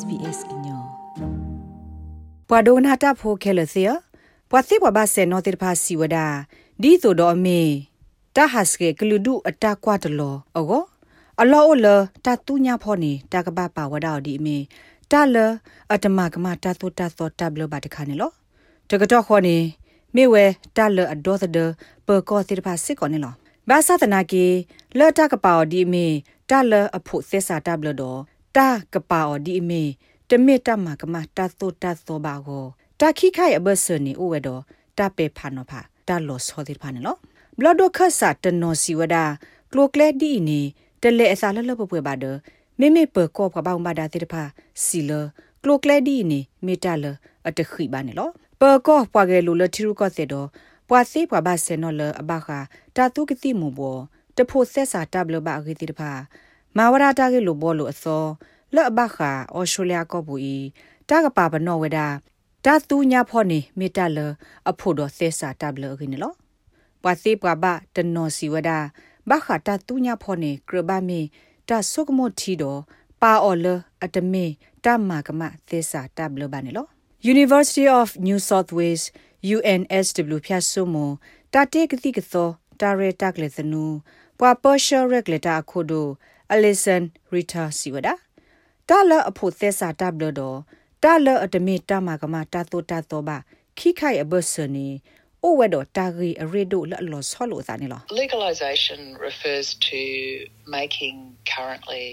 SBS inyo ပဝဒနာတာဖိုခဲလစီယပဝသိပဘာဆေနောတိဖာစီဝဒာဒီဆိုတော့အမေတာဟတ်စကေကလူဒုအတာကွာတလောအောအလောအလတာတူညာဖောနေတာကပပါဝဒါဒီအမေတာလအတမကမတာတူတာသောတဘလဘတ်ခါနေလောတကတော့ခေါ်နေမေဝဲတာလအဒေါ်သဒပကောတိဖာစစ်ကောနေလောဘာသာတနာကေလော်တာကပါဒီအမေတာလအဖို့သစ္စာတဘလတော့ တာကပါအော်ဒီအမေတမေတမကမတာတိုတာသောဘာကိုတာခိခိုင်အဘဆနီအိုဝဲတော့တာပေဖာနောဖာတာလောဆောတိဖာနော်ဘလဒိုခဆာတနောစီဝဒကလိုကလက်ဒီနီတလေအစာလလပပွေပါဒမေမေပကောကပောင်ဘာဒါတိတဖာစီလကလိုကလက်ဒီနီမေတာလအတခိပါနေလောပကောပွားကလေးလိုလတီရူကောစေတော့ပွာစေပွားဘာစေနော်လအဘခာတာတုကတိမူဘောတဖို့ဆက်စာတဘလဘအဂိတိတဖာ မာဝရတာကေလိုဘောလိုအစောလော့ဘခါအော်စတြေးလျကောဘူဤတာကပါဘနောဝဒတာတူညာဖောနေမီတလအဖို့တော့သက်စာတဘလခင်းနော်ပဝစီပဘတနောစီဝဒဘခါတာတူညာဖောနေကရဘမီတာဆုကမောတီတော့ပါအော်လအတမေတမကမသက်စာတဘလဘာနေလော University of New South Wales UNSW ဖြတ်ဆုမတာတေကတိကသော တာရတက်လက်စနူပွာပေါ်ရှယ်ရက်လက်တာခုဒိုအလီဆန်ရီတာစီဝဒါတာလအဖို့သက်စာတဘလတော့တာလအတမီတာမကမတာတိုတာတော့ပါခိခိုင်အဘဆနီအိုဝဲတော့တာဂီအရီဒိုလလောဆောလို့သာနေလော legalization refers to making currently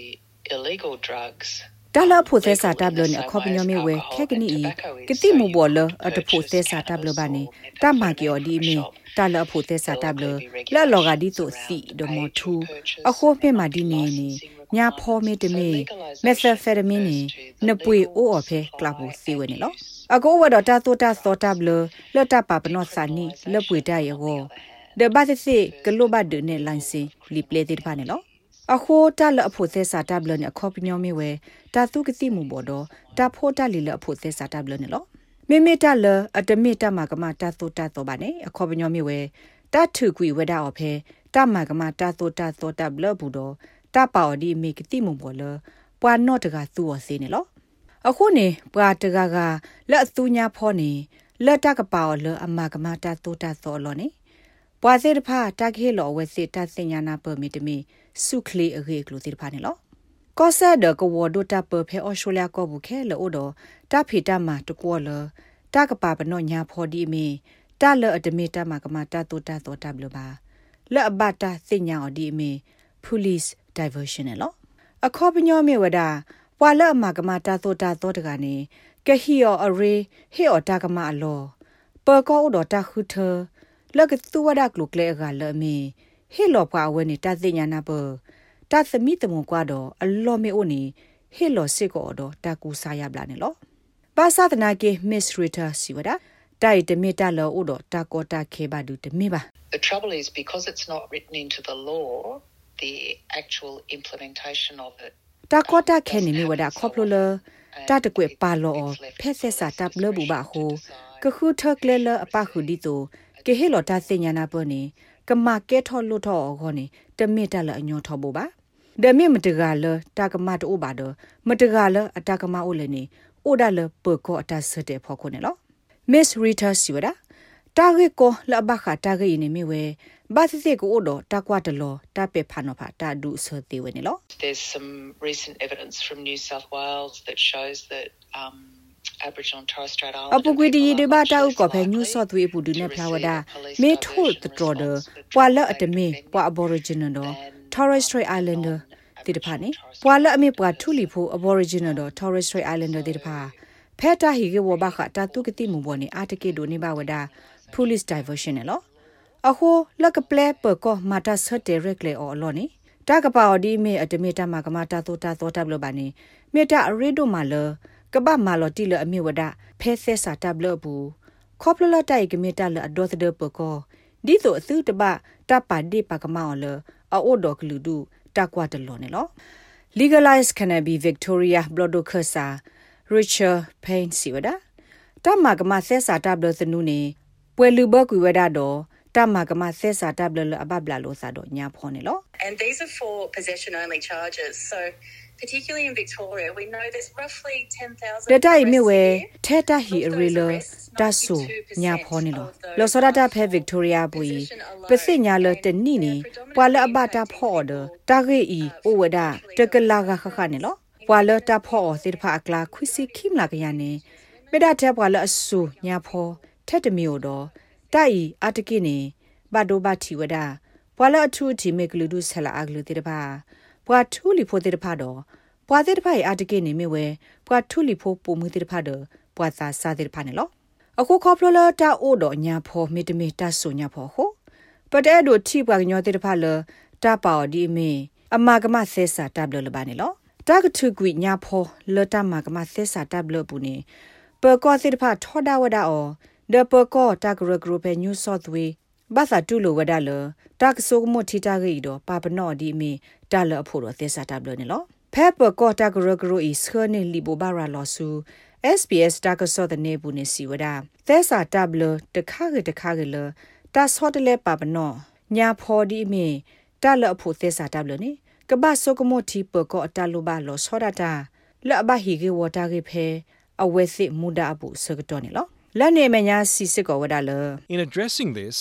illegal drugs တာလဖို့သက်စာတဘလနဲ့ခေါပညိုမီဝဲခက်ကနီကတိမူဘောလအတဖို့သက်စာတဘလဘာနေတမကီယောဒီမီတာလဖို့သက်စာတဘလလက်လောကဒီတို့စီဒမထူအခိုးဖဲမှာဒီနေနေညာဖော်မီတမီမက်သက်ဖက်တမင်းနေနပွေအိုအဖဲကလပ်ဘူးစီဝဲနေလောအကောဝဒတာတိုတာသောတာဘလလတပပနောစာနီလပွေတရရောဒဘတ်စီကလိုဘတ်ဒနေလိုင်းစီလီပလေတိဖာနေလော အခိုးတလအဖို့သက်စာတဘလနဲ့အခေါ်ပညောမီဝဲတာသူကတိမှုဘောတော့တာဖို့တလီလအဖို့သက်စာတဘလနဲ့လောမေမေတလအတမေတမကမတာသူတတော့ပါနေအခေါ်ပညောမီဝဲတထုကွေဝဒအော်ဖဲတမကမတာသူတသောတဘလဘူးတော့တပါော်ဒီမေကတိမှုဘောလပွာနော့တကသူ့ော်စေနေလောအခုနေပွာတကကလက်အသူညာဖောနေလက်တကပါော်လအမကမတာတူတာသောလောနေပွာစေတဖာတခေလောဝဲစေတစညာနာပမီတမီ စုခလီအခေကလူစေတဖာနေလောကောဆာဒကဝဒိုတာပဖဲအော်စတြေးလျကောဘူးခဲလောဒတဖီတမတကောလတကပါပနောညာဖောဒီမီတလအတမီတမကမတာတူတာသောတဘလပါလက်အဘတာစညာအော်ဒီမီ police diversion နော်အခေါ်ပညောမြေဝဒပွာလအမကမတာသောတာသောတကနေကဟီယောအရေဟေအော်တာကမအလောပကောဥတော်တာခုထလကသူဝဒကလုကလေကလမီ ဟေလောပွားဝဲနေတာသိညာနာပတာသမိတမကွာတော့အလောမေအိုနီဟေလောစစ်ကောတော့တာကူစာရပလာနေလောပါသဒနာကေမစ္စရီတာစီဝဒတိုက်တမီတာလောဥတော်တာကောတာခေပါဒူတမီပါ The trouble is because it's not written into the law the actual implementation of it တာကောတာခဲနေမီဝဒခေါပလိုလတာတကွေပါလောဖက်ဆက်စာတပ်လဘူဘာဟိုကခုထကလေလအပခုဒီတိုကေဟေလောတာစညာနာပေါ်နေ ကမကဲထော်လို့ထော်ခေါနေတမစ်တလအညောထော်ဘူပါဒမစ်မတကလတာကမတိုးပါတော့မတကလအတကမအိုလည်းနေအိုဒါလပကောအတဆတဲ့ဖော်ခုနေလော Miss Rita Siwada တာဂေကိုလဘခတာဂေနေမီဝဲဘာသစ်ကိုတော့တကွာတလောတပေဖာနောဖာတာဒုဆတိဝနေလော There's some recent evidence from New South Wales that shows that um Aboriginal and Torres Strait Islander အပကွေဒီဒီဘာတာဥကောဖဲ New South Wales ဘူးဒနေဖလာဝဒမေထိုတတော်ဒပွာလအတမေပွာ Aboriginal တော့ Torres Strait Islander တိတဖာနေပွာလအမေပွာထူလီဖို Aboriginal တော့ Torres Strait Islander တိတဖာဖဲတာဟီကေဝဘခတာတုကတိမူဘောနေအာတကေဒိုနေပါဝဒ police diversion နော်အခုလက်ကပလဲပကောမာတာဆတ်တဲ့ရက်လေအော်လောနေတကပါအော်ဒီမေအတမေတာမှာကမာတာတိုတာသောတပ်လို့ပါနေမေတာအရီဒိုမာလ ကပမာလော်တီလအမေဝဒဖဲဆက်စာတပ်လို့ဘူးခေါပလလတိုက်ကမေတာလအဒေါ်သဒပကောဒီဆိုအစုတပတပါဒီပကမောလအိုဒေါကလူဒူတကွာတလောနေလော legalize cannabis victoria blodokersa richard payne siwada တမကမဆက်စာတပ်လို့သနုနေပွဲလူဘကွေဝဒတော့တမကမသက်စာတပ်လလအဘဘလာလို့စာတော့ညာဖောနေလော And these are for possession only charges. So particularly in Victoria, we know there's roughly 10,000ဒတိုင်မြဝဲထဲတဟီအရီလတဆူညာဖောနေလောလောစရတာဖဲဗစ်တိုးရီယာဘူပစိညာလတနီနီပွာလအဘတာဖောဒတာဂေဤအိုဝဒတကလာကခခနေလောပွာလတာဖောစစ်ဖာအကလာခွစီခိမလာကရနေမေဒတဲ့ ပွာလအဆူညာဖောထက်တမျိုးတော့တိုင်အတကိနေဘဒိုဘတီဝဒပွာလအထူတီမေကလူဒုဆလာအကလူတေတပါပွာထူလီဖိုတေတဖာတော့ပွာတေတဖာအတကိနေမေဝဲပွာထူလီဖိုပုံမှုတေတဖာတော့ပွာသာစာတေတဖာနေလောအခုခေါပလလတာအိုတော့ညာဖောမေတမေတဆူညာဖောဟိုပတဲဒိုတီပွာညောတေတဖာလတာပါဒီမေအမကမဆဲစာတပ်လလပါနေလောတာကထုကွိညာဖောလတမကမဆဲစာတပ်လပူနေပကောတေတဖာထောဒါဝဒါအောဒပကောတာဂရဂရပဲညူဆော့သဝေ ဘာသာတူလိုဝဒါလတာကဆိုကမတီတာဂီတော့ပါပနော့ဒီမီတာလအဖို့တော့သစ္စာတပ်လနေလောဖဲပကောတာဂရဂရဤစခနေလီဘိုဘာရာလောဆူ SBS တာကဆော့တဲ့နေဘူးနေစီဝဒါသစ္စာတပ်လတခါကတခါကလတာဆော့တလဲပါပနော့ညာဖော်ဒီမီတာလအဖို့သစ္စာတပ်လနေကဘာဆိုကမတီပကောအတလူဘာလောဆောဒတာလဘဟီကေဝတာကေဖဲအဝဲစစ်မူဒါအပူစကတော့နေလော လက်နေမညာစီစစ်ကောဝဒါလ In addressing this,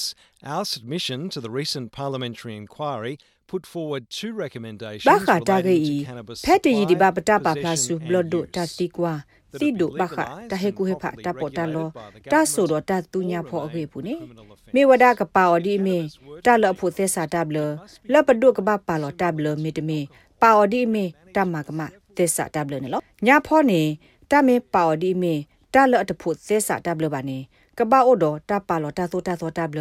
our submission to the recent parliamentary inquiry put forward two recommendations ဘာခတာဂေ relating ဤ to cannabis ဖက်တီဒီဘာပတာပါ supply, ဖလာစု possession ဘလဒို and တာ use. တီကွာ that စီ have ဒို been ဘာခ legalised တာဟေကူဟေဖ and တာပေါ်တာလော properly regulated by the တာဆိုတော့ government တာတူညာဖော or အခေပူနေ remain criminal offences. မေဝဒကပါအော်ဒီမေတာလအဖို့သက်စာတာဘလလပဒုကဘာပါလောတာဘလမေတမေပါအော်ဒီမေတမကမသက်စာတာဘလနေလောညာဖောနေတာမေပါအော်ဒီမေ တာလအတဖို့သက်စာတာဘလပါနေကဘာအိုဒတာပါလောတာဆိုတာဆိုတာဘလ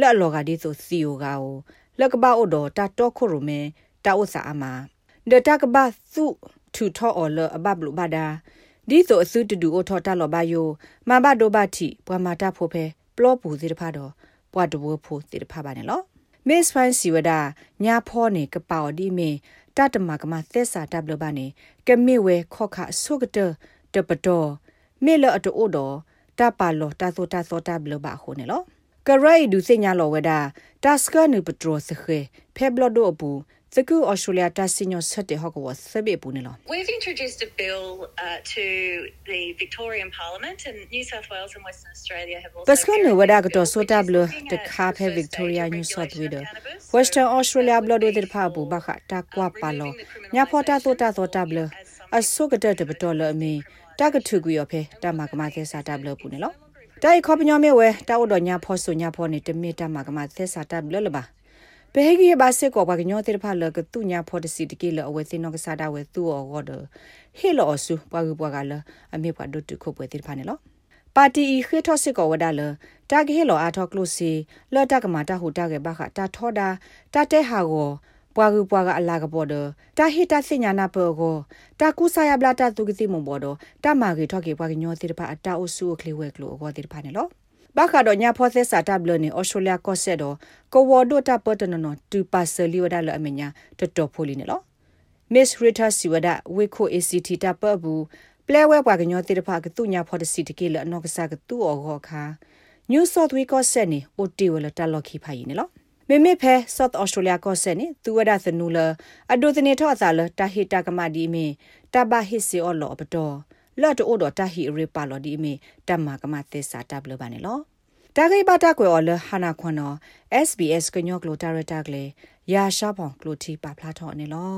လက်လောကဒီဆိုစီယိုကာအိုလက်ကဘာအိုဒတာတော့ခုရုမေတာဥစာအမာဒတာကဘာစုထူထောအော်လအဘဘလူဘာဒါဒီဆိုအစုတူတူအိုထောတာလောဘယိုမဘဒိုဘတိဘွာမာတာဖိုဖဲပလောပူစီတဖာတော့ဘွာတဘဖိုစီတဖာပါနေလောမစ်ဖိုင်စီဝဒညာဖောနေကပော်ဒီမေတတမကမသက်စာတပ်လဘနေကမေဝဲခော့ခဆုကတတပတော် မေလအတိုတော်တပါလောတသောတသောတဘလဘခုနေလောကရိုင်ဒူစညာလောဝဒတစကနုပထရစခေဖေဘလဒိုအပူစကူအော်စတြေးလျတာစညောဆက်တဲ့ဟောက်ကဝဆဘေပူနေလော We've introduced a bill uh, to the Victorian Parliament, and New South Wales and Western Australia have also. ပစကနဝဒါက carried တော့ this ဆို bill, တာ which ဘလ is looking တ at ခါ the ဖဲ first Victoria stage of New South regulation Wales of cannabis. Western So Australia that blood would with be the pabu for, baka ta um, kwa palo removing the nya phota to ta to criminalisation ta blo of as a so ka de de to lo mi ta ka thu gu yo phe ta ma ka ma the sa ta blo pu ne lo tai kho pnyo me we ta o do nya pho so nya pho ni te mi ta ma ka ma the sa ta blo lo ba ဘဟေကြီးဘာစစ်ကောဘာကညောတေဖာလကတူညာဖော်တစီတကေလအဝဲစင်းနောကစားတာဝဲသူ့အော်ဒဟေလောဆူပွားကူပွားကလအမေပွားဒုတုခုပွဲတေဖာနေလောပါတီဤခေထောစစ်ကောဝဒါလတာဂေလောအာထောကလုစီလော်တကမာတာဟူတာကေဘာခတာထောဒါတာတဲဟာကို ပွားကူပွားကအလာကပေါ်ဒတာဟီတာစညာနာပေကိုတာကူဆာယဘလာတာသူကစီမွန်ဘောဒတာမာဂေထောကေပွားကညောတေဖာအတာအဆူကလေးဝဲကလိုအောတေဖာနေလောဘာခါတော့ညာဖောသက်စာတပ်လနေဩစတြေးလျကော့ဆက်တော့ကိုဝဒိုတာပတ်တနနတူပါဆလီဝဒါလအမညာတတော်ဖိုလီနေလော Miss Rita Siwada Wiko ACT တပတ်ဘူးပလဲဝဲပွားကညောတေတဖာကတူညာဖော်တစီတကေလအနောက်ကစားကတူအောခောခါ New South Wales ကော့ဆက်နေ OT ဝလတလော်ခီဖိုင်နေလော မေမေဖဲ South Australia ကော့ဆက်နေသူဝဒသနူလအဒိုတနေထောအစာလတာဟီတာကမဒီမီတဘဟစ်စီအော်လောပတော်လော့တိုဒတာဟီရီပါလော်ဒီမီတမကမသေစာတပ်လပါနေလောတာဂိဘတာကွယ်အော်လဟနာခွန်နော် SBS ကညောကလိုတာရတာကလေရာရှာဖောင်ကလိုတီပါဖလာထော်နေလော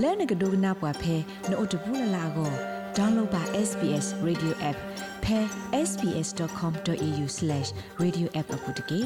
လဲနကဒိုကနာပွားဖဲနို့တပူလလာကို download ပါ SBS radio app ဖဲ sbs.com.au/radioapp အပုတ်တကေ